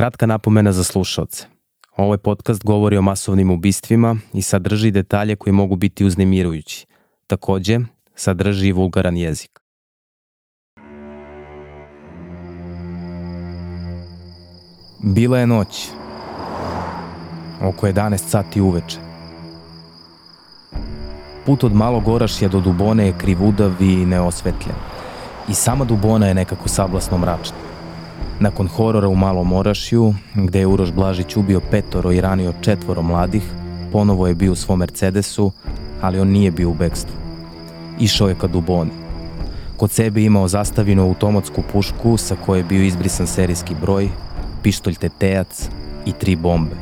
Kratka napomena za slušalce. Ovaj podcast govori o masovnim ubistvima i sadrži detalje koji mogu biti uznemirujući. Takođe, sadrži i vulgaran jezik. Bila je noć, oko 11 sati uveče. Put od Malog Orašja do Dubone je krivudav i neosvetljen. I sama Dubona je nekako sablasno mračna. Nakon horora u Malom Orašju, gde je Uroš Blažić ubio petoro i ranio četvoro mladih, ponovo je bio u svom Mercedesu, ali on nije bio u bekstvu. Išao je ka Duboni. Kod sebe imao zastavinu automatsku pušku sa koje je bio izbrisan serijski broj, pištolj tetejac i tri bombe.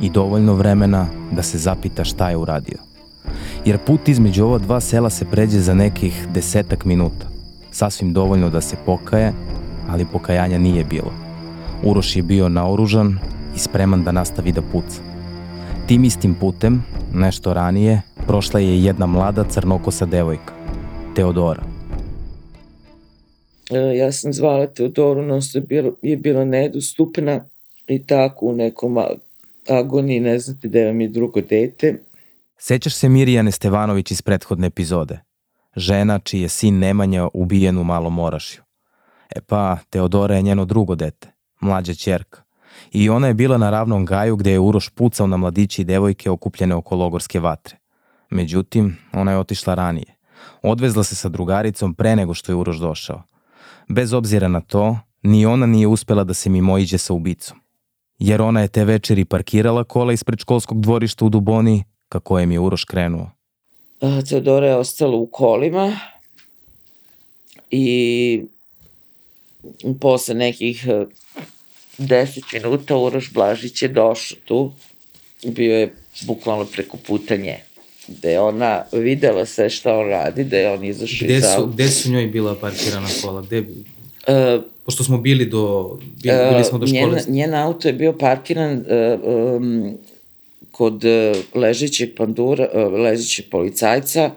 I dovoljno vremena da se zapita šta je uradio. Jer put između ova dva sela se pređe za nekih desetak minuta. Sasvim dovoljno da se pokaje ali pokajanja nije bilo. Uroš je bio naoružan i spreman da nastavi da puca. Tim istim putem, nešto ranije, prošla je jedna mlada crnokosa devojka, Teodora. E, ja sam zvala Teodoru, no je bilo, je bila nedostupna i tako u nekom agoniji, ne znate da vam je drugo dete. Sećaš se Mirjane Stevanović iz prethodne epizode? Žena čiji je sin Nemanja ubijen u Malom Orašju. E pa, Teodora je njeno drugo dete, mlađa čerka. I ona je bila na ravnom gaju gde je Uroš pucao na mladići i devojke okupljene oko logorske vatre. Međutim, ona je otišla ranije. Odvezla se sa drugaricom pre nego što je Uroš došao. Bez obzira na to, ni ona nije uspela da se mimo iđe sa ubicom. Jer ona je te večeri parkirala kola ispred školskog dvorišta u Duboni, ka kojem je Uroš krenuo. Teodora je ostala u kolima i posle nekih 10 e, minuta Uroš Blažić je došao tu, bio je bukvalno preko puta nje gde je ona videla sve šta on radi, da je on izašao iz auta. Gde su njoj bila parkirana kola? Gde? Uh, Pošto smo bili do, bili, e, bili smo do škole. Njen, njen auto je bio parkiran uh, um, kod uh, ležećeg pandura, uh, ležećeg policajca,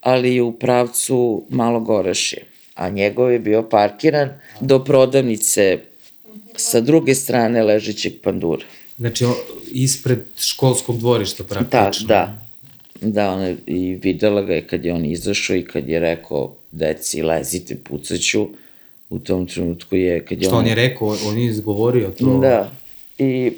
ali u pravcu Malog Orašije a njegov je bio parkiran do prodavnice sa druge strane ležećeg pandura. Znači, ispred školskog dvorišta praktično. Da, da. Da, ona i videla ga je kad je on izašao i kad je rekao, deci, lezite, pucaću. U tom trenutku je, kad je Što on... on je rekao, on je izgovorio to? Da. I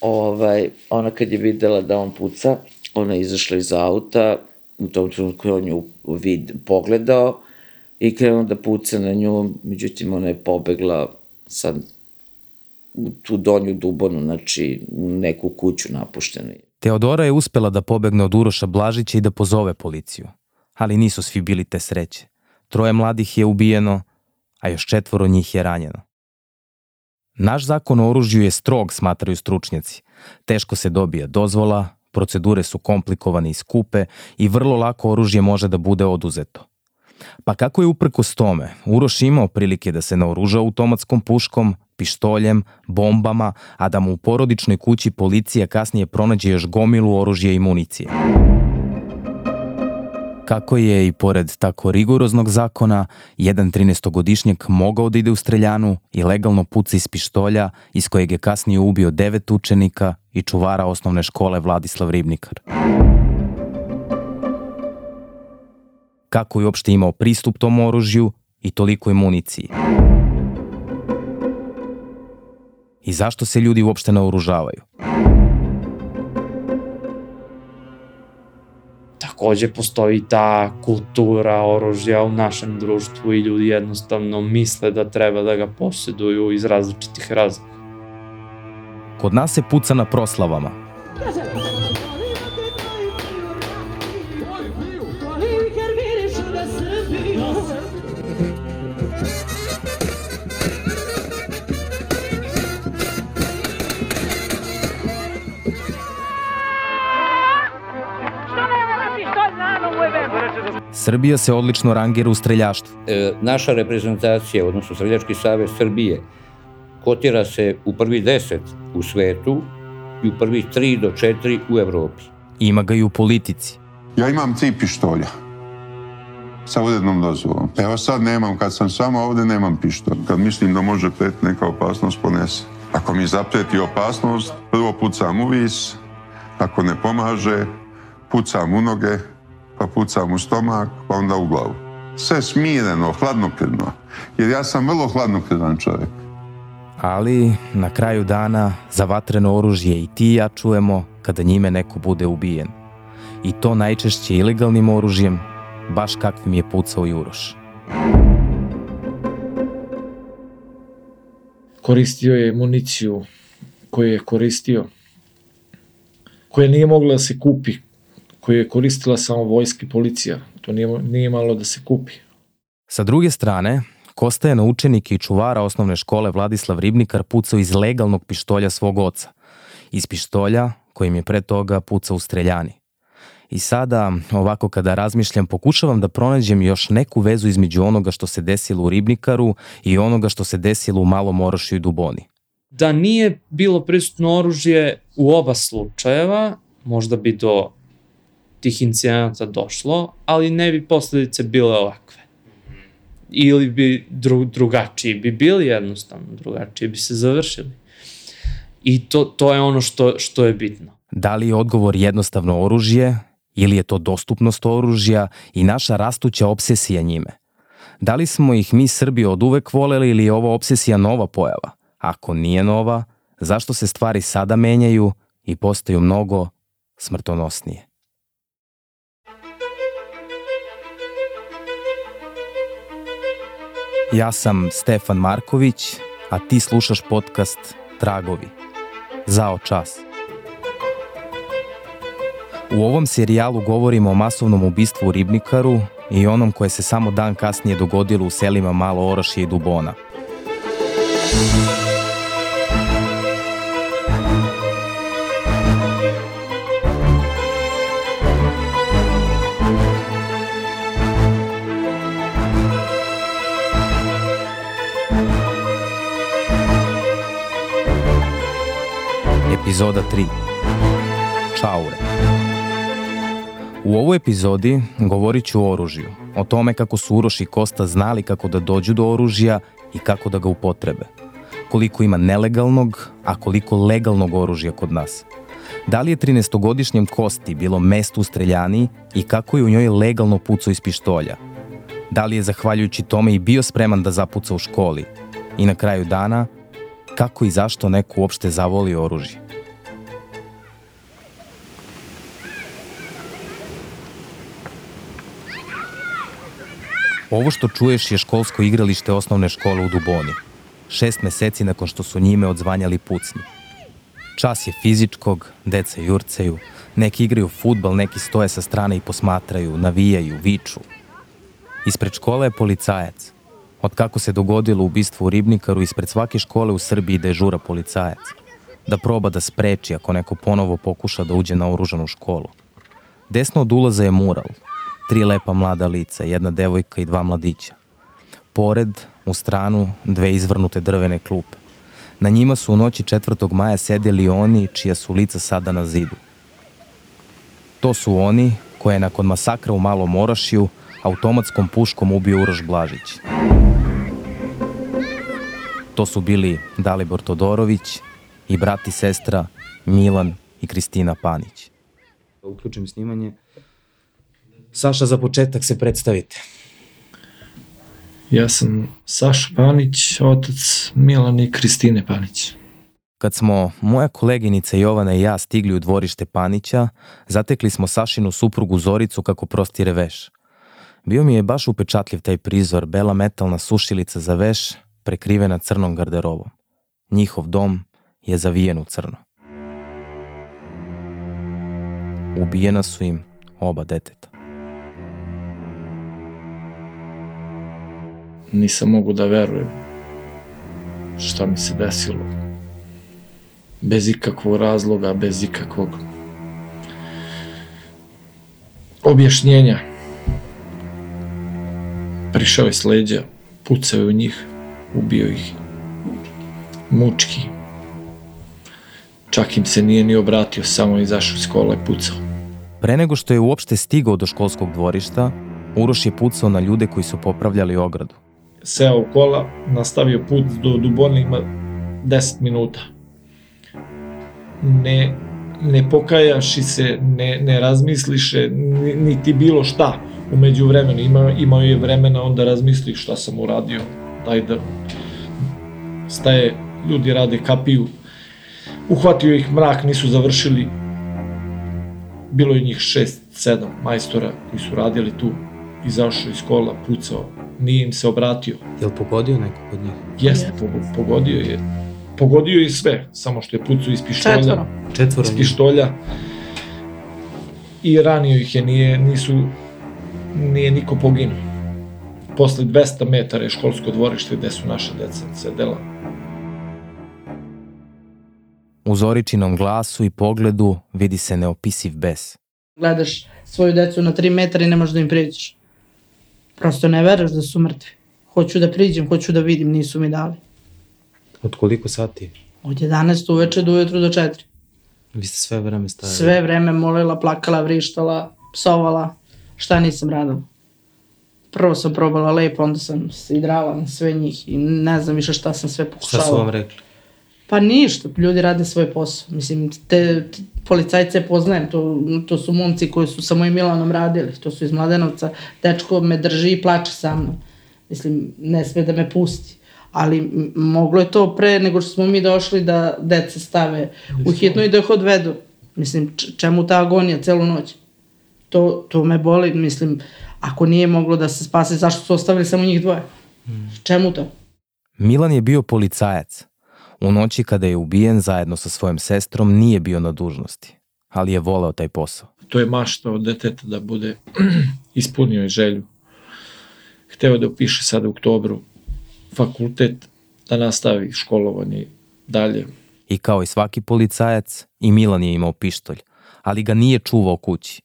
ovaj, ona kad je videla da on puca, ona je izašla iz auta, u tom trenutku je on ju vid, pogledao i krenuo da puca na nju, međutim ona je pobegla sa u tu donju dubonu, znači u neku kuću napuštenu. Teodora je uspela da pobegne od Uroša Blažića i da pozove policiju. Ali nisu svi bili te sreće. Troje mladih je ubijeno, a još četvoro njih je ranjeno. Naš zakon o oružju je strog, smatraju stručnjaci. Teško se dobija dozvola, procedure su komplikovane i skupe i vrlo lako oružje može da bude oduzeto. Pa kako je uprkos tome Uroš imao prilike da se naoruža automatskom puškom, pištoljem, bombama, a da mu u porodičnoj kući policija kasnije pronađe još gomilu oružja i municije. Kako je i pored tako rigoroznog zakona, jedan 13-godišnjak mogao da ide u streljanu i legalno puca iz pištolja iz kojeg je kasnije ubio devet učenika i čuvara osnovne škole Vladislav Ribnikar kako je uopšte imao pristup tom oružju i tolikoj municiji. I zašto se ljudi uopšte naoružavaju? Takođe postoji ta kultura oružja u našem društvu i ljudi jednostavno misle da treba da ga posjeduju iz različitih razloga. Kod nas se puca na proslavama. Srbija se odlično rangira u streljaštvu. E, naša reprezentacija, odnosno Streljački savez Srbije, kotira se u prvi deset u svetu i u prvi tri do četiri u Evropi. Ima ga i u politici. Ja imam tri pištolja. sa urednom dozvolom. Evo sad nemam, kad sam samo ovde nemam pištolj. Kad mislim da može pet neka opasnost ponese. Ako mi zapreti opasnost, prvo pucam u vis, ako ne pomaže, pucam u noge, pa pucam u stomak, pa onda u glavu. Sve smireno, hladnokrvno. Jer ja sam vrlo hladnokrvan čovjek. Ali na kraju dana za vatreno oružje i ti i ja čujemo kada njime neko bude ubijen. I to najčešće ilegalnim oružjem, baš kakvim je pucao Juroš. Koristio je municiju koju je koristio, koja nije mogla da se kupi, koju je koristila samo vojska i policija. To nije, nije malo da se kupi. Sa druge strane, Kosta je na učenike i čuvara osnovne škole Vladislav Ribnikar pucao iz legalnog pištolja svog oca. Iz pištolja kojim je pre toga pucao u streljani. I sada, ovako kada razmišljam, pokušavam da pronađem još neku vezu između onoga što se desilo u Ribnikaru i onoga što se desilo u Malom Orošiju i Duboni. Da nije bilo prisutno oružje u oba slučajeva, možda bi do tih incidenata došlo, ali ne bi posledice bile ovakve. Ili bi dru, drugačiji bi bili jednostavno, drugačiji bi se završili. I to, to je ono što, što je bitno. Da li je odgovor jednostavno oružje ili je to dostupnost oružja i naša rastuća obsesija njime? Da li smo ih mi Srbi od uvek voleli ili je ova obsesija nova pojava? Ako nije nova, zašto se stvari sada menjaju i postaju mnogo smrtonosnije? Ja sam Stefan Marković, a ti slušaš podcast Tragovi. Zao čas. U ovom serijalu govorimo o masovnom ubistvu u Ribnikaru i onom koje se samo dan kasnije dogodilo u selima Malo Orašje i Dubona. Epizoda 3 Čaure U ovoj epizodi govorit ću o oružju, o tome kako su Uroš i Kosta znali kako da dođu do oružja i kako da ga upotrebe. Koliko ima nelegalnog, a koliko legalnog oružja kod nas. Da li je 13-godišnjem Kosti bilo mesto u streljani i kako je u njoj legalno pucao iz pištolja? Da li je zahvaljujući tome i bio spreman da zapuca u školi? I na kraju dana, kako i zašto neko uopšte zavoli oružje? Ovo što čuješ je školsko igralište osnovne škole u Duboni. Šest meseci nakon što su njime odzvanjali pucnji. Čas je fizičkog, deca jurcaju, neki igraju futbal, neki stoje sa strane i posmatraju, navijaju, viču. Ispred škole je policajac. Od kako se dogodilo ubistvo u Ribnikaru, ispred svake škole u Srbiji dežura policajac. Da proba da spreči ako neko ponovo pokuša da uđe na oružanu školu. Desno od ulaza je mural, tri lepa mlada lica, jedna devojka i dva mladića. Pored, u stranu, dve izvrnute drvene klupe. Na njima su u noći 4. maja sedeli oni čija su lica sada na zidu. To su oni koje je nakon masakra u Malom Orašiju automatskom puškom ubio Uroš Blažić. To su bili Dalibor Todorović i brat i sestra Milan i Kristina Panić. Uključim snimanje. Saša, za početak se predstavite. Ja sam Saša Panić, otac Milan i Kristine Panić. Kad smo moja koleginica Jovana i ja stigli u dvorište Panića, zatekli smo Sašinu suprugu Zoricu kako prostire veš. Bio mi je baš upečatljiv taj prizor, bela metalna sušilica za veš, prekrivena crnom garderobom. Njihov dom je zavijen u crno. Ubijena su im oba deteta. nisam mogu da verujem šta mi se desilo. Bez ikakvog razloga, bez ikakvog objašnjenja. Prišao je s leđa, pucao je u njih, ubio ih. Mučki. Čak im se nije ni obratio, samo izašao iz kola i pucao. Pre nego što je uopšte stigao do školskog dvorišta, Uroš je pucao na ljude koji su popravljali ogradu. Seo u kola, nastavio put do Dubone, ima 10 minuta. Ne, ne pokajaš i se, ne, ne razmisliše, ni- niti bilo šta umeđu vremenu. Ima, imao je vremena onda razmisli šta sam uradio, daj da staje, ljudi rade kapiju. Uhvatio ih mrak, nisu završili. Bilo je njih šest, sedam majstora koji su radili tu. Izašao iz kola, pucao, nije im se obratio. Jel pogodio nekog od njih? Jeste, pogo- pogodio je. Pogodio je sve, samo što je pucao iz pištolja. Četvoro. Četvoro Iz pištolja. I ranio ih je, nije, nisu, nije niko poginuo. Posle 200 metara je školsko dvorište gde su naše deca sedela. U Zoričinom glasu i pogledu vidi se neopisiv bes. Gledaš svoju decu na 3 metra i ne možeš da im priđeš. Prosto ne veruješ da su mrtvi. Hoću da priđem, hoću da vidim, nisu mi dali. Od koliko sati? Od 11 uveče do ujutru do 4. Vi ste sve vreme stajali. Sve vreme molila, plakala, vrištala, psovala. Šta nisam radila? Prvo sam probala lepo, onda sam se idrala na sve njih i ne znam više šta sam sve Šta pokušavala. su vam rekli? Pa ništa, ljudi rade svoj posao. Mislim, te, te policajce poznajem, to, to su momci koji su sa mojim Milanom radili, to su iz Mladenovca. Dečko me drži i plače sa mnom. Mislim, ne sme da me pusti. Ali moglo je to pre nego što smo mi došli da deca stave u hitnu i da ih odvedu. Mislim, čemu ta agonija celu noć? To, to me boli, mislim, ako nije moglo da se spase, zašto su ostavili samo njih dvoje? Čemu to? Milan je bio policajac. U noći kada je ubijen zajedno sa svojom sestrom nije bio na dužnosti, ali je voleo taj posao. To je mašta od deteta da bude ispunio je želju. Hteo da upiše sada u oktobru fakultet, da nastavi školovanje dalje. I kao i svaki policajac, i Milan je imao pištolj, ali ga nije čuvao kući.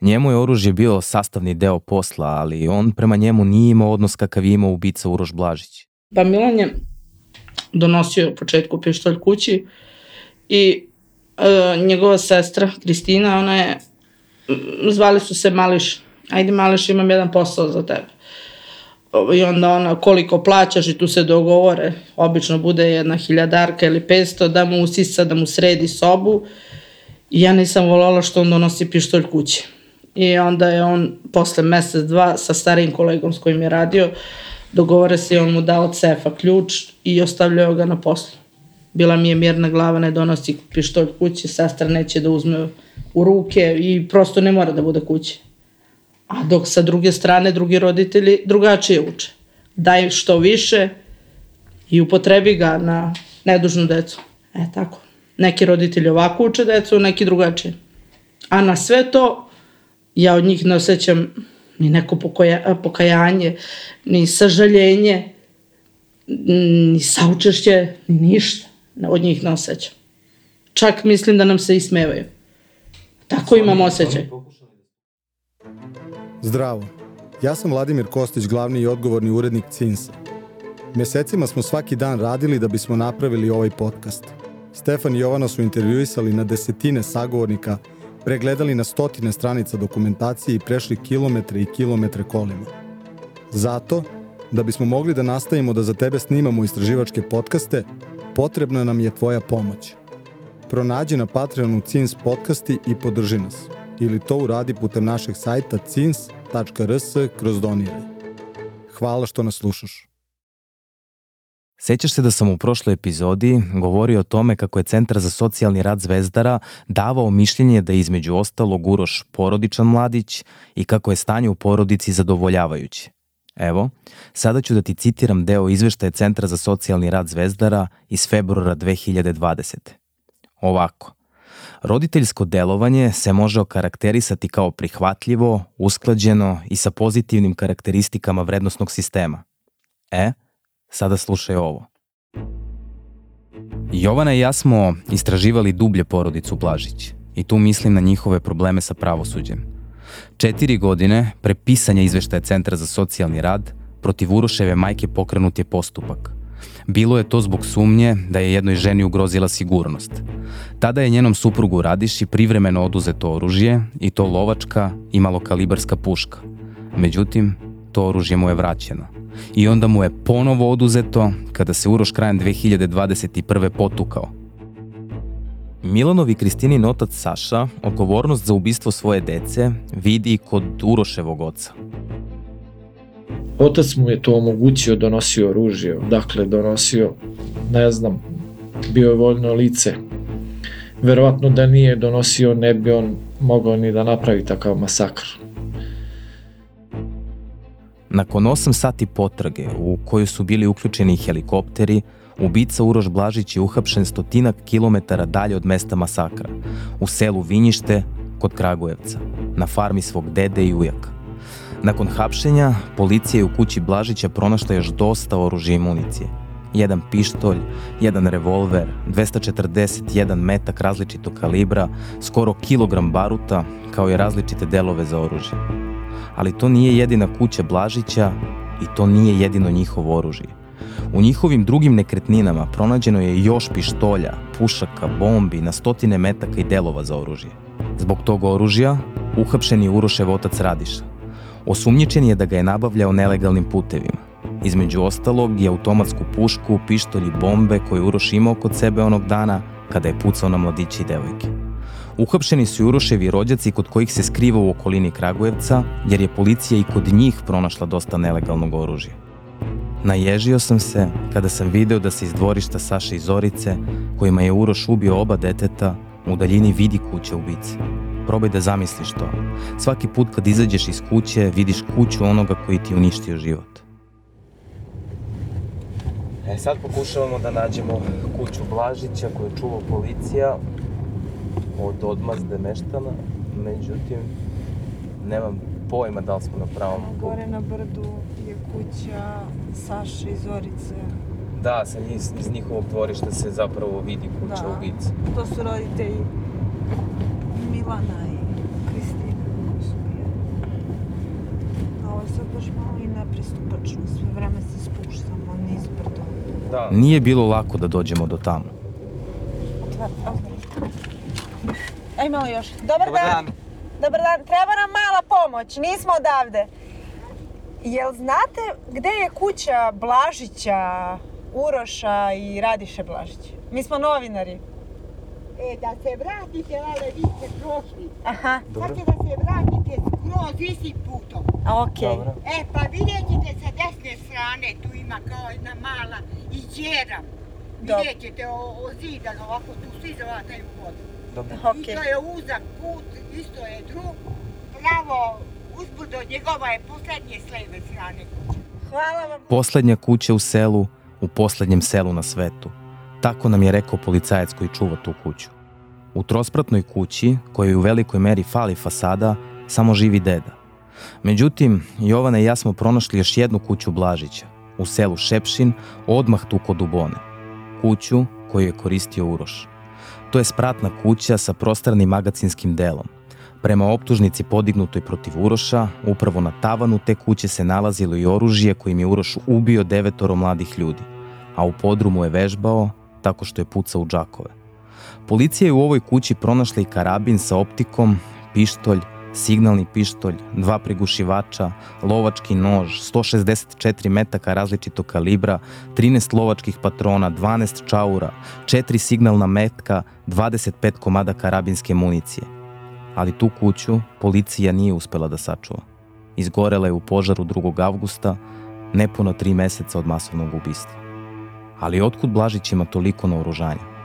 Njemu je oružje bio sastavni deo posla, ali on prema njemu nije imao odnos kakav je imao ubica Uroš Blažić. Pa Milan je donosio u početku pištolj kući i e, njegova sestra Kristina, ona je, zvali su se Mališ, ajde Mališ imam jedan posao za tebe. I onda ona koliko plaćaš i tu se dogovore, obično bude jedna hiljadarka ili 500 da mu usisa, da mu sredi sobu i ja nisam voljela što on donosi pištolj kući. I onda je on posle mesec, dva sa starijim kolegom s kojim je radio, dogovore se i on mu dao od sefa ključ i ostavljao ga na poslu. Bila mi je mirna glava, ne donosi pištolj kući, sestra neće da uzme u ruke i prosto ne mora da bude kući. A dok sa druge strane drugi roditelji drugačije uče. Daj što više i upotrebi ga na nedužnu decu. E tako. Neki roditelji ovako uče decu, neki drugačije. A na sve to ja od njih ne osjećam ni neko pokoja, pokajanje, ni sažaljenje, ni saučešće, ni ništa. Od njih ne osjećam. Čak mislim da nam se ismevaju. Tako imam osjećaj. Zdravo, ja sam Vladimir Kostić, glavni i odgovorni urednik CINSA. Mesecima smo svaki dan radili da bismo napravili ovaj podcast. Stefan i Jovana su intervjuisali na desetine sagovornika, pregledali na stotine stranica dokumentacije i prešli kilometre i kilometre kolima. Zato, da bismo mogli da nastavimo da za tebe snimamo istraživačke podcaste, potrebna nam je tvoja pomoć. Pronađi na Patreonu CINS podcasti i podrži nas. Ili to uradi putem našeg sajta cins.rs kroz doniraj. Hvala što nas slušaš. Sećaš se da sam u prošloj epizodi govorio o tome kako je Centar za socijalni rad Zvezdara davao mišljenje da između ostalog Uroš porodičan mladić i kako je stanje u porodici zadovoljavajuće. Evo, sada ću da ti citiram deo izveštaja Centra za socijalni rad Zvezdara iz februara 2020. Ovako. Roditeljsko delovanje se može okarakterisati kao prihvatljivo, usklađeno i sa pozitivnim karakteristikama vrednostnog sistema. E, sada slušaj ovo. Jovana i ja smo istraživali dublje porodicu Blažić i tu mislim na njihove probleme sa pravosuđem. Četiri godine pre pisanja izveštaja Centra za socijalni rad protiv Uroševe majke pokrenut je postupak. Bilo je to zbog sumnje da je jednoj ženi ugrozila sigurnost. Tada je njenom suprugu Radiši privremeno oduzeto oružje i to lovačka i malokalibarska puška. Međutim, to oružje mu je vraćeno. I onda mu je ponovo oduzeto kada se Uroš krajem 2021. potukao. Milanov i Kristinin otac Saša odgovornost za ubistvo svoje dece vidi kod Uroševog oca. Otac mu je to omogućio, donosio oružje, dakle donosio, ne znam, bio je voljno lice. Verovatno da nije donosio, ne bi on mogao ni da napravi takav masakr. Nakon 8 sati potrage u kojoj su bili uključeni helikopteri, ubica Uroš Blažić je uhapšen stotinak kilometara dalje od mesta masakra, u selu Vinjište kod Kragujevca, na farmi svog dede i ujaka. Nakon hapšenja, policija je u kući Blažića pronašla još dosta oružja i municije. Jedan pištolj, jedan revolver, 241 metak različitog kalibra, skoro kilogram baruta, kao i različite delove za oružje. Ali to nije jedina kuća Blažića i to nije jedino njihovo oružje. U njihovim drugim nekretninama pronađeno je još pištolja, pušaka, bombi, na stotine metaka i delova za oružje. Zbog tog oružja uhapšen je Urošev otac Radiša. Osumnjičen je da ga je nabavljao nelegalnim putevima. Između ostalog i automatsku pušku, pištolj i bombe koje Uroš imao kod sebe onog dana kada je pucao na mladići i devojke. Uhapšeni su i Uroševi rođaci kod kojih se skriva u okolini Kragujevca, jer je policija i kod njih pronašla dosta nelegalnog oružja. Naježio sam se kada sam video da se iz dvorišta Saše i Zorice, kojima je Uroš ubio oba deteta, u daljini vidi kuća ubice. Probaj da zamisliš to. Svaki put kad izađeš iz kuće, vidiš kuću onoga koji ti uništio život. E sad pokušavamo da nađemo kuću Blažića koju čuva policija od odmazde meštana, međutim nemam pojma da li smo na pravom putu. Gore na brdu je kuća Saše i Zorice. Da, sa njih, iz njihovog dvorišta se zapravo vidi kuća Da. ubice. To su roditelji Milana i Kristina koji su bili. A ovo je sad baš malo i nepristupačno, sve vreme se spuštamo niz brdo. Da. Nije bilo lako da dođemo do tamo. A ima li još? Dobar, dan. Dobar dan. Treba nam mala pomoć, nismo odavde. Jel znate gde je kuća Blažića, Uroša i Radiše Blažića? Mi smo novinari. E, da se vratite, ale vi ste prošli. Aha, Sad će da se vratite skroz istim putom. a okej. E, pa vidjet ćete sa desne strane, tu ima kao jedna mala i djera. Dobro. Vidjet ćete o, o zidan, ovako tu svi zavataju u vodu. I Okej. to je uzak put, isto je drug. Pravo, uzbrdo njegova je poslednje s leve strane kuće. Hvala vam. Poslednja kuća u selu, u poslednjem selu na svetu. Tako nam je rekao policajac koji čuva tu kuću. U trospratnoj kući, kojoj u velikoj meri fali fasada, samo živi deda. Međutim, Jovana i ja smo pronašli još jednu kuću Blažića, u selu Šepšin, odmah tu kod Dubone. Kuću koju je koristio Uroš. To je spratna kuća sa prostornim magacinskim delom. Prema optužnici podignutoj protiv Uroša, upravo na tavanu te kuće se nalazilo i oružje kojim je Uroš ubio devetoro mladih ljudi, a u podrumu je vežbao tako što je pucao u džakove. Policija je u ovoj kući pronašla i karabin sa optikom, pištolj, signalni pištolj, dva prigušivača, lovački nož, 164 metaka različitog kalibra, 13 lovačkih patrona, 12 čaura, 4 signalna metka, 25 komada karabinske municije. Ali tu kuću policija nije uspela da sačuva. Izgorela je u požaru 2. avgusta, nepuno tri meseca od masovnog ubistva. Ali otkud Blažić ima toliko naoružanja?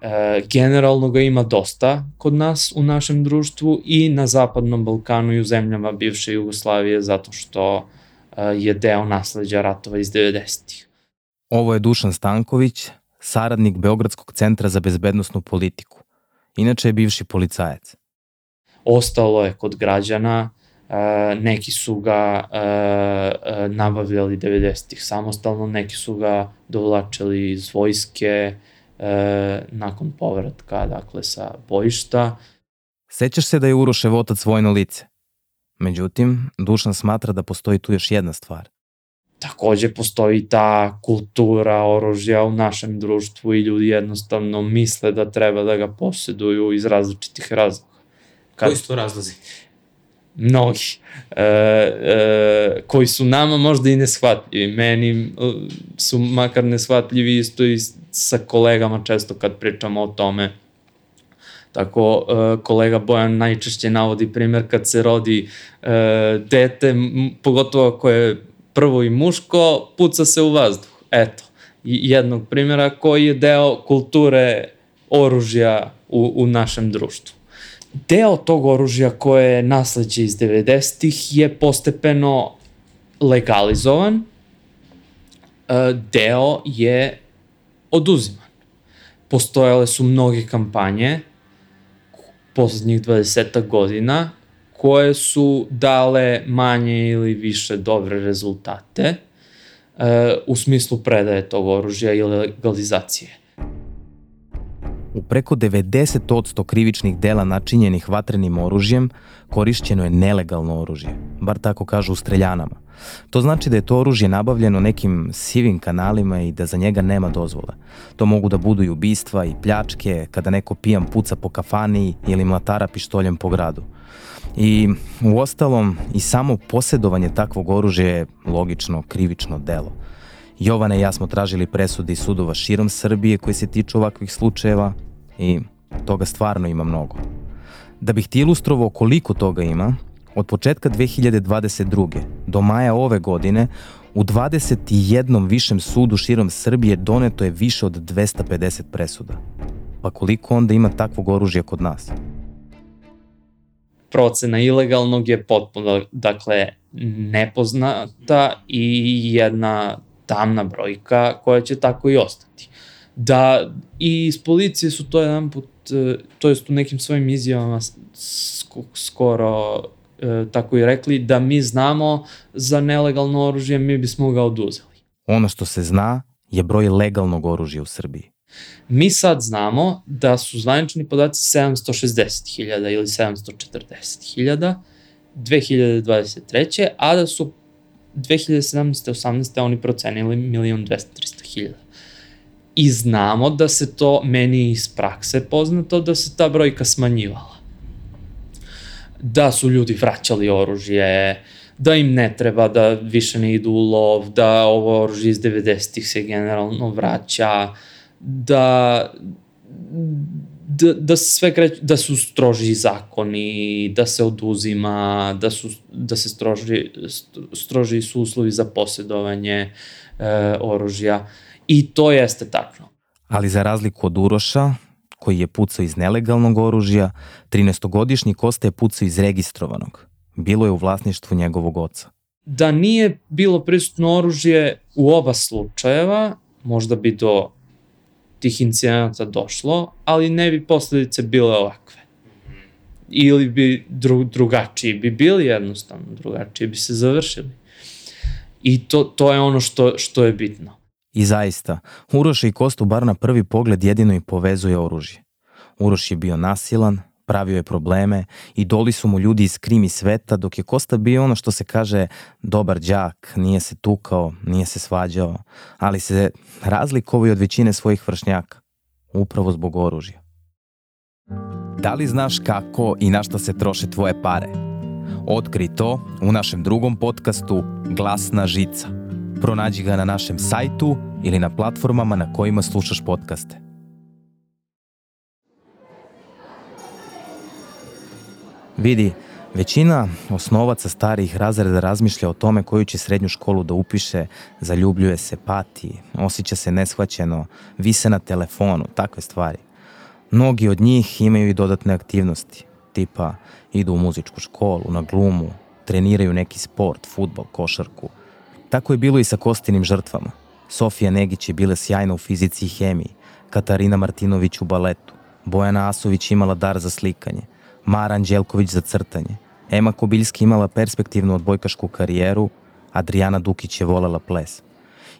E, generalno ga ima dosta kod nas u našem društvu i na Zapadnom Balkanu i u zemljama bivše Jugoslavije zato što e, je deo nasleđa ratova iz 90-ih. Ovo je Dušan Stanković, saradnik Beogradskog centra za bezbednostnu politiku. Inače je bivši policajac. Ostalo je kod građana, e, neki su ga e, e, nabavljali 90-ih samostalno, neki su ga dovlačili iz vojske e, nakon povratka, dakle sa bojišta. Sećaš se da je Urošev otac vojno lice? Međutim, Dušan smatra da postoji tu još jedna stvar. takođe postoji ta kultura oružja u našem društvu i ljudi jednostavno misle da treba da ga posjeduju iz različitih razloga. Kad, Koji su to razlozi? Mnogi, e, e, koji su nama možda i neshvatljivi. Meni su makar neshvatljivi isto i sa kolegama često kad pričamo o tome. Tako, e, kolega Bojan najčešće navodi primer kad se rodi e, dete, pogotovo ako je prvo i muško, puca se u vazduh. Eto, jednog primjera koji je deo kulture oružja u, u našem društvu. Deo tog oružja koje je nasledđe iz 90-ih je postepeno legalizovan, e, deo je oduziman. Postojale su mnoge kampanje poslednjih 20 godina koje su dale manje ili više dobre rezultate uh, u smislu predaje tog oružja i legalizacije. U preko 90% krivičnih dela načinjenih vatrenim oružjem korišćeno je nelegalno oružje, bar tako kažu u streljanama. To znači da je to oružje nabavljeno nekim sivim kanalima i da za njega nema dozvole. To mogu da budu i ubistva i pljačke, kada neko pijan puca po kafani ili mlatara pištoljem po gradu. I u ostalom i samo posjedovanje takvog oružja je logično krivično delo. Jovana i ja smo tražili presude iz sudova širom Srbije koji se tiču ovakvih slučajeva i toga stvarno ima mnogo. Da bih ti ilustrovao koliko toga ima, od početka 2022. do maja ove godine u 21. višem sudu širom Srbije doneto je više od 250 presuda. Pa koliko onda ima takvog oružja kod nas? procena ilegalnog je potpuno, dakle, nepoznata i jedna tamna brojka koja će tako i ostati. Da, i iz policije su to jedan put, e, to jest u nekim svojim izjavama skoro e, tako i rekli, da mi znamo za nelegalno oružje, mi bismo ga oduzeli. Ono što se zna je broj legalnog oružja u Srbiji. Mi sad znamo da su zvanični podaci 760.000 ili 740.000 2023. a da su 2017. 18. oni procenili 1.200.000. I znamo da se to, meni iz prakse poznato, da se ta brojka smanjivala. Da su ljudi vraćali oružje, da im ne treba, da više ne idu u lov, da ovo oružje iz 90-ih se generalno vraća, da da, da sve kreće, da su stroži zakoni, da se oduzima, da, su, da se stroži, stroži su uslovi za posjedovanje e, oružja i to jeste tačno. Ali za razliku od Uroša, koji je pucao iz nelegalnog oružja, 13-godišnji Kosta je pucao iz registrovanog. Bilo je u vlasništvu njegovog oca. Da nije bilo prisutno oružje u oba slučajeva, možda bi do tih incidenata došlo, ali ne bi posledice bile ovakve. Ili bi dru, drugačiji bi bili jednostavno, drugačiji bi se završili. I to, to je ono što, što je bitno. I zaista, Uroš i Kostu bar na prvi pogled jedino i povezuje oružje. Uroš je bio nasilan, pravio je probleme i doli su mu ljudi iz krimi sveta, dok je Kosta bio ono što se kaže dobar đak, nije se tukao, nije se svađao, ali se razlikovao od većine svojih vršnjaka, upravo zbog oružja. Da li znaš kako i na šta se troše tvoje pare? Otkri to u našem drugom podcastu Glasna žica. Pronađi ga na našem sajtu ili na platformama na kojima slušaš podcaste. Vidi, većina osnovaca starih razreda razmišlja o tome koju će srednju školu da upiše, zaljubljuje se, pati, osjeća se neshvaćeno, vise na telefonu, takve stvari. Mnogi od njih imaju i dodatne aktivnosti, tipa idu u muzičku školu, na glumu, treniraju neki sport, futbol, košarku. Tako je bilo i sa Kostinim žrtvama. Sofija Negić je bila sjajna u fizici i hemiji, Katarina Martinović u baletu, Bojana Asović imala dar za slikanje – Mara Anđelković za crtanje. Ema Kobiljski imala perspektivnu odbojkašku karijeru, Adriana Dukić je volela ples.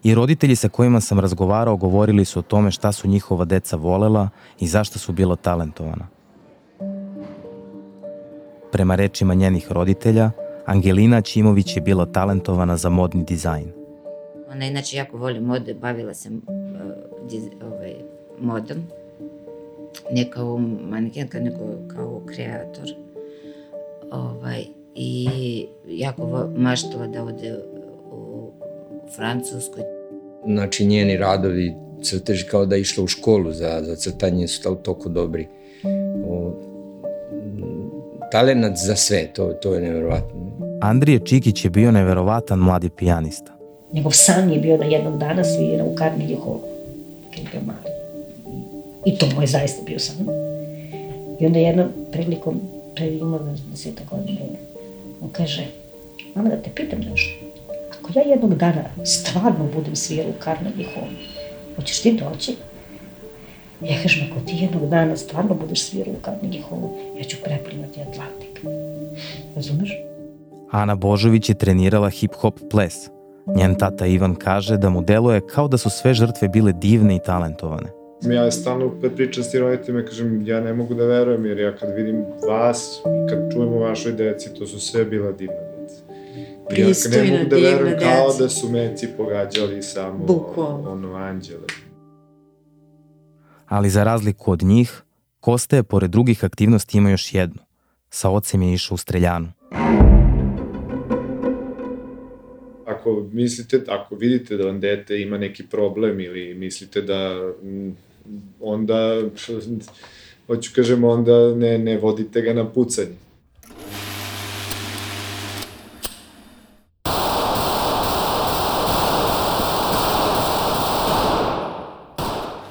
I roditelji sa kojima sam razgovarao govorili su o tome šta su njihova deca volela i zašto su bila talentovana. Prema rečima njenih roditelja, Angelina Ćimović je bila talentovana za modni dizajn. Ona inače jako voli mode, bavila se uh, diz, ovaj, modom ne kao manekenka, nego kao kreator. Ovaj, i jako maštala da ode u Francusku. Znači njeni radovi crteži kao da je išla u školu za, za crtanje su toliko dobri. O, talenat za sve, to, to je nevjerovatno. Andrije Čikić je bio neverovatan mladi pijanista. Njegov san je bio da jednog dana svira u Carnegie Hallu, kad je bio mali. I to mu je zaista bio san. I onda jednom prilikom, pre ima deseta godine, on kaže, mama da te pitam nešto, ako ja jednog dana stvarno budem svira u Carnegie Hallu, hoćeš ti doći? Ja kažem, ako ti jednog dana stvarno budeš svirao u Carnegie Hallu, ja ću preplinati Atlantik. Razumeš? Ana Božović je trenirala hip-hop ples. Njen tata Ivan kaže da mu deluje kao da su sve žrtve bile divne i talentovane. Ja stalno kad pričam s tim roditeljima kažem ja ne mogu da verujem jer ja kad vidim vas, kad čujem o vašoj deci, to su sve bila divna deca. I ja ne mogu da verujem kao da su meci pogađali samo Bukvalno. ono anđele. Ali za razliku od njih, Kosta je pored drugih aktivnosti ima još jednu. Sa ocem je išao u streljanu. Ako mislite, ako vidite da vam dete ima neki problem ili mislite da onda, hoću kažem, onda ne, ne vodite ga na pucanje.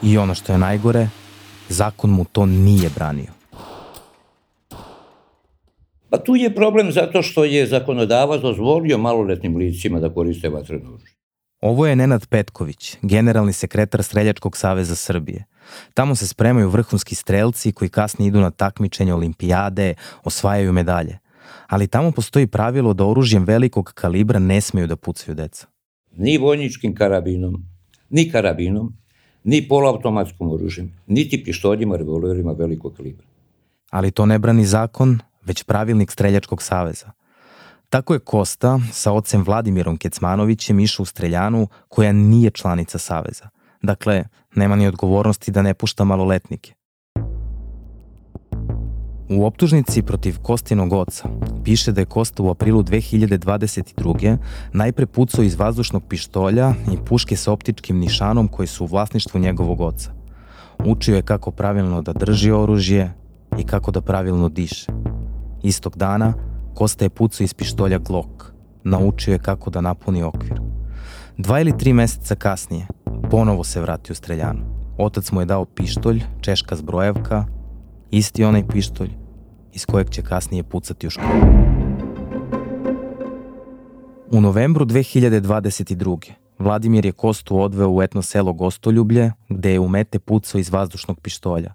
I ono što je najgore, zakon mu to nije branio. Pa tu je problem zato što je zakonodavac dozvolio maloletnim licima da koriste vatreno oružje. Ovo je Nenad Petković, generalni sekretar Streljačkog saveza Srbije. Tamo se spremaju vrhunski strelci koji kasnije idu na takmičenje olimpijade, osvajaju medalje. Ali tamo postoji pravilo da oružjem velikog kalibra ne smeju da pucaju deca. Ni vojničkim karabinom, ni karabinom, ni poloautomatskom oružjem, niti pištoljima, revolverima velikog kalibra. Ali to ne brani zakon, već pravilnik Streljačkog saveza. Tako je Kosta sa ocem Vladimirom Kecmanovićem išao u Streljanu koja nije članica saveza. Dakle, nema ni odgovornosti da ne pušta maloletnike. U optužnici protiv Kostinog oca piše da je Kosta u aprilu 2022. najpre pucao iz vazdušnog pištolja i puške sa optičkim nišanom koji su u vlasništvu njegovog oca. Učio je kako pravilno da drži oružje i kako da pravilno diše. Istog dana, Kosta je pucao iz pištolja Glock. Naučio je kako da napuni okvir. Dva ili tri meseca kasnije, ponovo se vratio u streljanu. Otac mu je dao pištolj, češka zbrojevka, isti onaj pištolj iz kojeg će kasnije pucati u školu. U novembru 2022. Vladimir je Kostu odveo u etno selo Gostoljublje, gde je u mete pucao iz vazdušnog pištolja.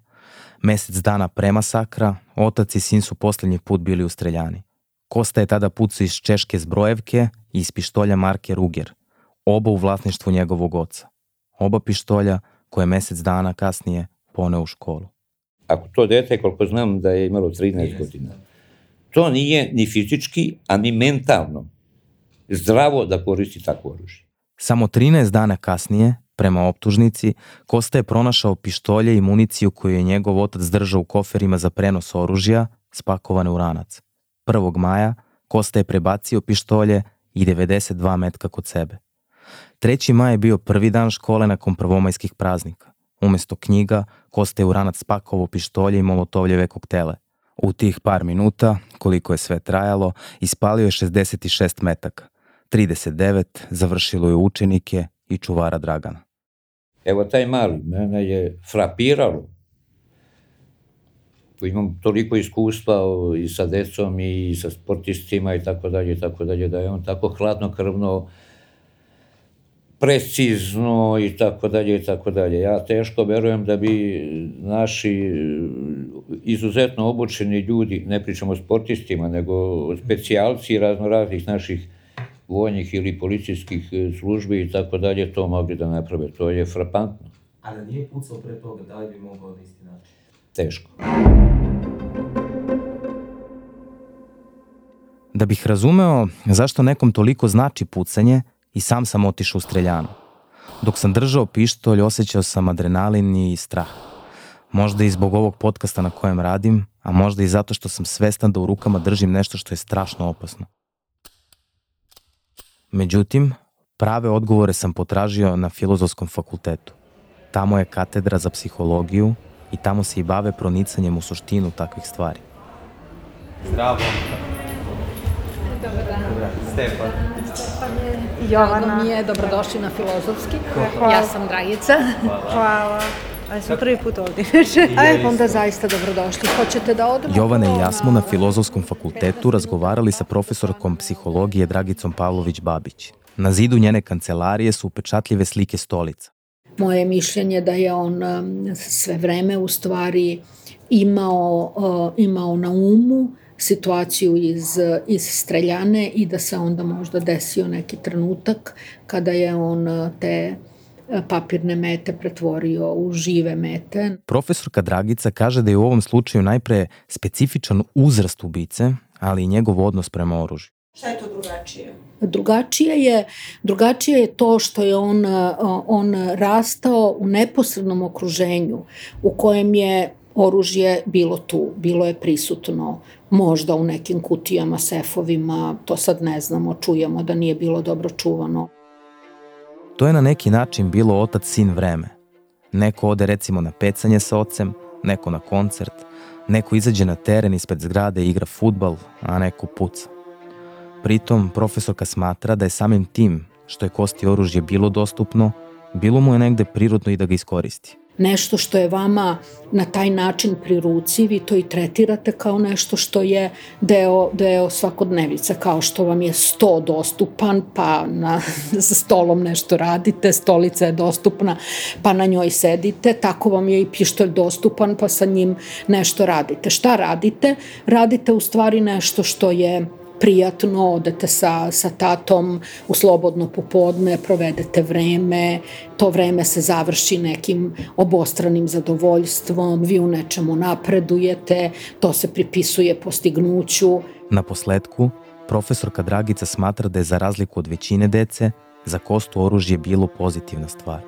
Mesec dana pre masakra, otac i sin su poslednji put bili u streljani. Kosta je tada pucao iz češke zbrojevke i iz pištolja marke Ruger, oba u vlasništvu njegovog oca. Oba pištolja koje mesec dana kasnije poneo u školu. Ako to dete, koliko znam da je imalo 13 godina, to nije ni fizički, a ni mentalno zdravo da koristi takvo oružje. Samo 13 dana kasnije, prema optužnici, Kosta je pronašao pištolje i municiju koju je njegov otac držao u koferima za prenos oružja, spakovane u ranac. 1. maja Kosta je prebacio pištolje i 92 metka kod sebe. 3. maj je bio prvi dan škole nakon prvomajskih praznika. Umesto knjiga, Kosta je u ranac spakovao pištolje i molotovljeve koktele. U tih par minuta, koliko je sve trajalo, ispalio je 66 metaka. 39 završilo je učenike i čuvara Dragana. Evo taj mali, mene je frapiralo. Imam toliko iskustva i sa decom i sa sportistima i tako dalje i tako dalje, da je on tako hladno krvno, precizno i tako dalje i tako dalje. Ja teško verujem da bi naši izuzetno obučeni ljudi, ne pričamo o sportistima, nego specijalci razno raznih naših vojnih ili policijskih e, službi i tako dalje to mogli da naprave. To je frapantno. A da nije pucao pre toga, da li bi mogao na isti način? Teško. Da bih razumeo zašto nekom toliko znači pucanje, i sam sam otišao u streljanu. Dok sam držao pištolj, osjećao sam adrenalin i strah. Možda i zbog ovog podcasta na kojem radim, a možda i zato što sam svestan da u rukama držim nešto što je strašno opasno. Međutim, prave odgovore sam potražio na filozofskom fakultetu. Tamo je katedra za psihologiju i tamo se i bave pronicanjem u suštinu takvih stvari. Zdravo. Dobar dan. Stefan. Stefan je Jovana. Drago mi je, dobrodošli na filozofski. Hvala. Ja sam Dragica. Hvala. Hvala. Ali smo prvi put ovdje. Aj, onda zaista dobrodošli. Hoćete da odemo? Jovana i ja smo na Filozofskom fakultetu razgovarali sa profesorkom psihologije Dragicom Pavlović-Babić. Na zidu njene kancelarije su upečatljive slike stolica. Moje mišljenje da je on um, sve vreme u stvari imao, imao na umu situaciju iz, iz streljane i da se onda možda desio neki trenutak kada je on te papirne mete pretvorio u žive mete. Profesorka Dragica kaže da je u ovom slučaju najpre specifičan uzrast ubice, ali i njegov odnos prema oružju. Šta je to drugačije? Drugačije je, drugačije je to što je on, on rastao u neposrednom okruženju u kojem je oružje bilo tu, bilo je prisutno, možda u nekim kutijama, sefovima, to sad ne znamo, čujemo da nije bilo dobro čuvano. To je na neki način bilo otac-sin vreme. Neko ode recimo na pecanje sa ocem, neko na koncert, neko izađe na teren ispred zgrade i igra futbal, a neko puca. Pritom, profesorka smatra da je samim tim što je kosti oružje bilo dostupno, bilo mu je negde prirodno i da ga iskoristi. Nešto što je vama na taj način pri ruci, vi to i tretirate kao nešto što je deo, deo svakodnevica, kao što vam je sto dostupan, pa na, za stolom nešto radite, stolica je dostupna, pa na njoj sedite, tako vam je i pištolj dostupan, pa sa njim nešto radite. Šta radite? Radite u stvari nešto što je prijatno, odete sa, sa tatom u slobodno popodne, provedete vreme, to vreme se završi nekim obostranim zadovoljstvom, vi u nečemu napredujete, to se pripisuje postignuću. Na posledku, profesorka Dragica smatra da je za razliku od većine dece, za kostu oružje bilo pozitivna stvar.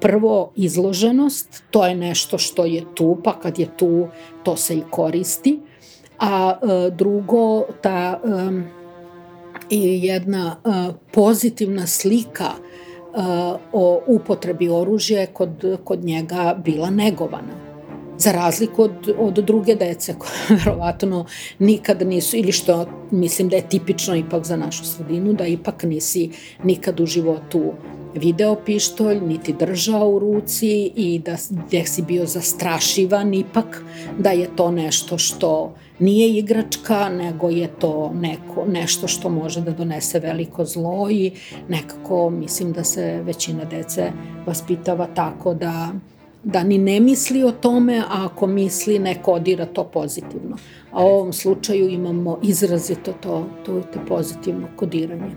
Prvo, izloženost, to je nešto što je tu, pa kad je tu, to se i koristi a e, drugo ta i jedna e, pozitivna slika e, o upotrebi oružja kod, kod njega bila negovana. Za razliku od, od druge dece koje verovatno nikad nisu, ili što mislim da je tipično ipak za našu sredinu, da ipak nisi nikad u životu video pištolj, niti držao u ruci i da gde si bio zastrašivan, ipak da je to nešto što nije igračka, nego je to neko, nešto što može da donese veliko zlo i nekako mislim da se većina dece vaspitava tako da da ni ne misli o tome, a ako misli ne kodira to pozitivno. A u ovom slučaju imamo izrazito to, to, to pozitivno kodiranje.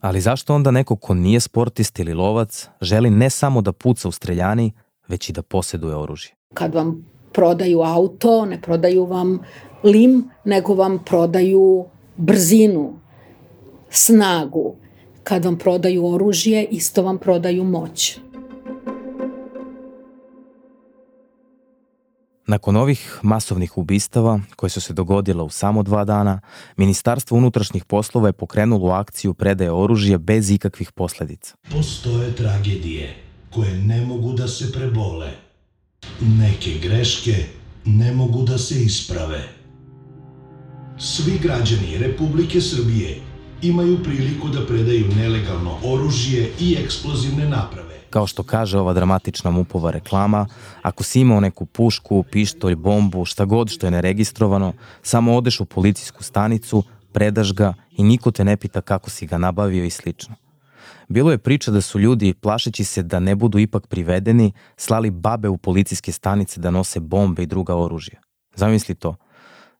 Ali zašto onda neko ko nije sportist ili lovac želi ne samo da puca u streljani, već i da poseduje oružje? Kad vam prodaju auto, ne prodaju vam lim, nego vam prodaju brzinu, snagu. Kad vam prodaju oružje, isto vam prodaju moć. Nakon ovih masovnih ubistava, koje su se dogodile u samo dva dana, Ministarstvo unutrašnjih poslova je pokrenulo akciju predaje oružja bez ikakvih posledica. Postoje tragedije koje ne mogu da se prebole. Neke greške ne mogu da se isprave. Svi građani Republike Srbije imaju priliku da predaju nelegalno oružje i eksplozivne naprave Kao što kaže ova dramatična mupova reklama, ako si imao neku pušku, pištolj, bombu, šta god što je neregistrovano, samo odeš u policijsku stanicu, predaš ga i niko te ne pita kako si ga nabavio i slično. Bilo je priča da su ljudi, plašeći se da ne budu ipak privedeni, slali babe u policijske stanice da nose bombe i druga oružja. Zamisli to.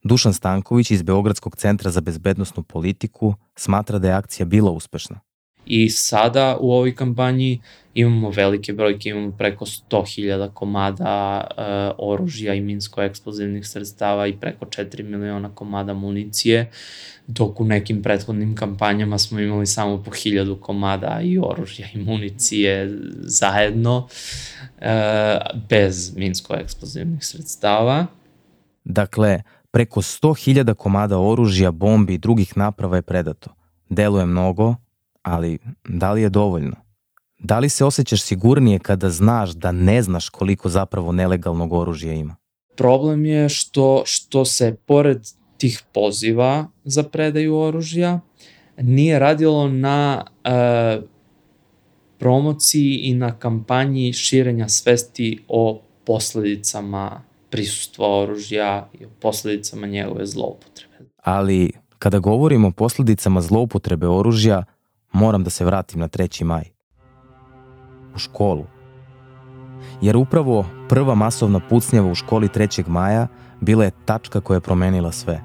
Dušan Stanković iz Beogradskog centra za bezbednostnu politiku smatra da je akcija bila uspešna. I sada u ovoj kampanji imamo velike brojke, imamo preko 100.000 komada uh, oružja i minsko-eksplozivnih sredstava i preko 4 miliona komada municije, dok u nekim prethodnim kampanjama smo imali samo po 1000 komada i oružja i municije zajedno, uh, bez minsko-eksplozivnih sredstava. Dakle, preko 100.000 komada oružja, bombi i drugih naprava je predato. Deluje mnogo, ali da li je dovoljno? Da li se osjećaš sigurnije kada znaš da ne znaš koliko zapravo nelegalnog oružja ima? Problem je što, što se pored tih poziva za predaju oružja nije radilo na e, promociji i na kampanji širenja svesti o posledicama prisustva oružja i o posledicama njegove zloupotrebe. Ali kada govorimo o posledicama zloupotrebe oružja, moram da se vratim na 3. maj. U školu. Jer upravo prva masovna pucnjava u školi 3. maja bila je tačka koja je promenila sve.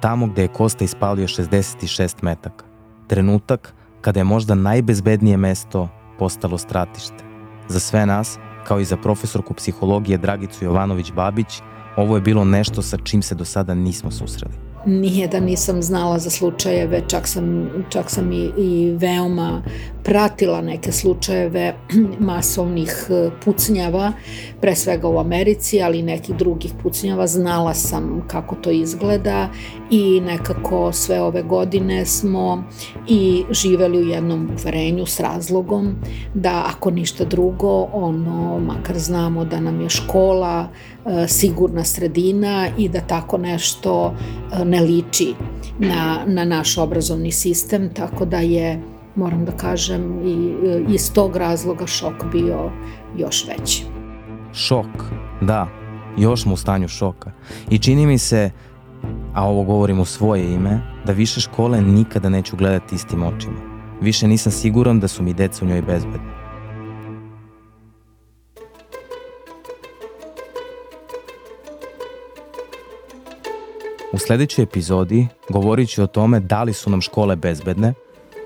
Tamo gde je Kosta ispalio 66 metaka. Trenutak kada je možda najbezbednije mesto postalo stratište. Za sve nas, kao i za profesorku psihologije Dragicu Jovanović-Babić, ovo je bilo nešto sa čim se do sada nismo susreli nije da nisam znala za slučajeve, čak sam, čak sam i, i veoma pratila neke slučajeve masovnih e, pucnjava, pre svega u Americi, ali i nekih drugih pucnjava. Znala sam kako to izgleda i nekako sve ove godine smo i živeli u jednom uverenju s razlogom da ako ništa drugo, ono, makar znamo da nam je škola e, sigurna sredina i da tako nešto e, ne liči na, na naš obrazovni sistem, tako da je moram da kažem, i iz tog razloga šok bio još veći. Šok, da, još smo u stanju šoka. I čini mi se, a ovo govorim u svoje ime, da više škole nikada neću gledati istim očima. Više nisam siguran da su mi deca u njoj bezbedni. U sledećoj epizodi govorit ću o tome da li su nam škole bezbedne,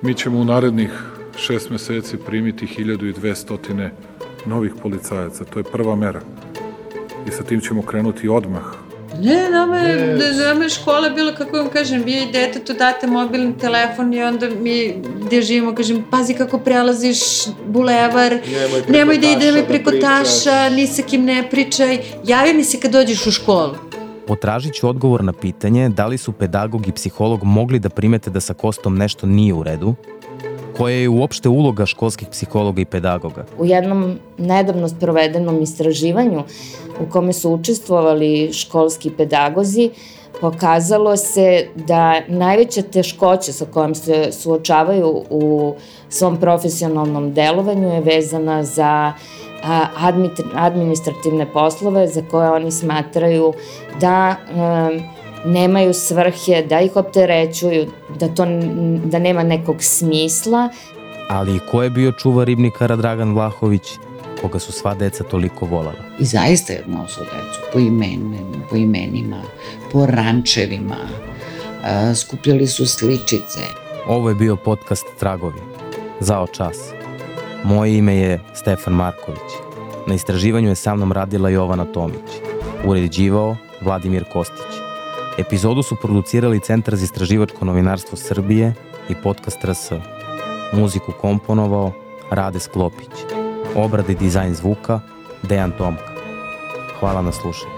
Mi ćemo u narednih šest meseci primiti 1200 novih policajaca. To je prva mera. I sa tim ćemo krenuti odmah. Ne, nama je, yes. nama je škola bila, kako vam kažem, vi i detetu date mobilni telefon i onda mi gde živimo, kažem, pazi kako prelaziš bulevar, nemoj, nemoj da idemo preko da taša, ni sa kim ne pričaj, javi mi se kad dođeš u školu. Potražit ću odgovor na pitanje da li su pedagog i psiholog mogli da primete da sa Kostom nešto nije u redu, koja je uopšte uloga školskih psihologa i pedagoga? U jednom nedavno sprovedenom istraživanju u kome su učestvovali školski pedagozi, pokazalo se da najveća teškoća sa kojom se suočavaju u svom profesionalnom delovanju je vezana za administrativne poslove za koje oni smatraju da nemaju svrhe, da ih opterećuju, da, to, da nema nekog smisla. Ali ko je bio čuvar ribnikara Dragan Vlahović, koga su sva deca toliko volala? I zaista je odnosao decu po, imen, po imenima, po rančevima, skupljali su sličice. Ovo je bio podcast Tragovi. Zao čas. Moje ime je Stefan Marković. Na istraživanju je sa mnom radila Jovana Tomić. Uređivao Vladimir Kostić. Epizodu su producirali Centar za istraživačko novinarstvo Srbije i podcast RS. Muziku komponovao Rade Sklopić. Obrade i dizajn zvuka Dejan Tomka. Hvala na slušanju.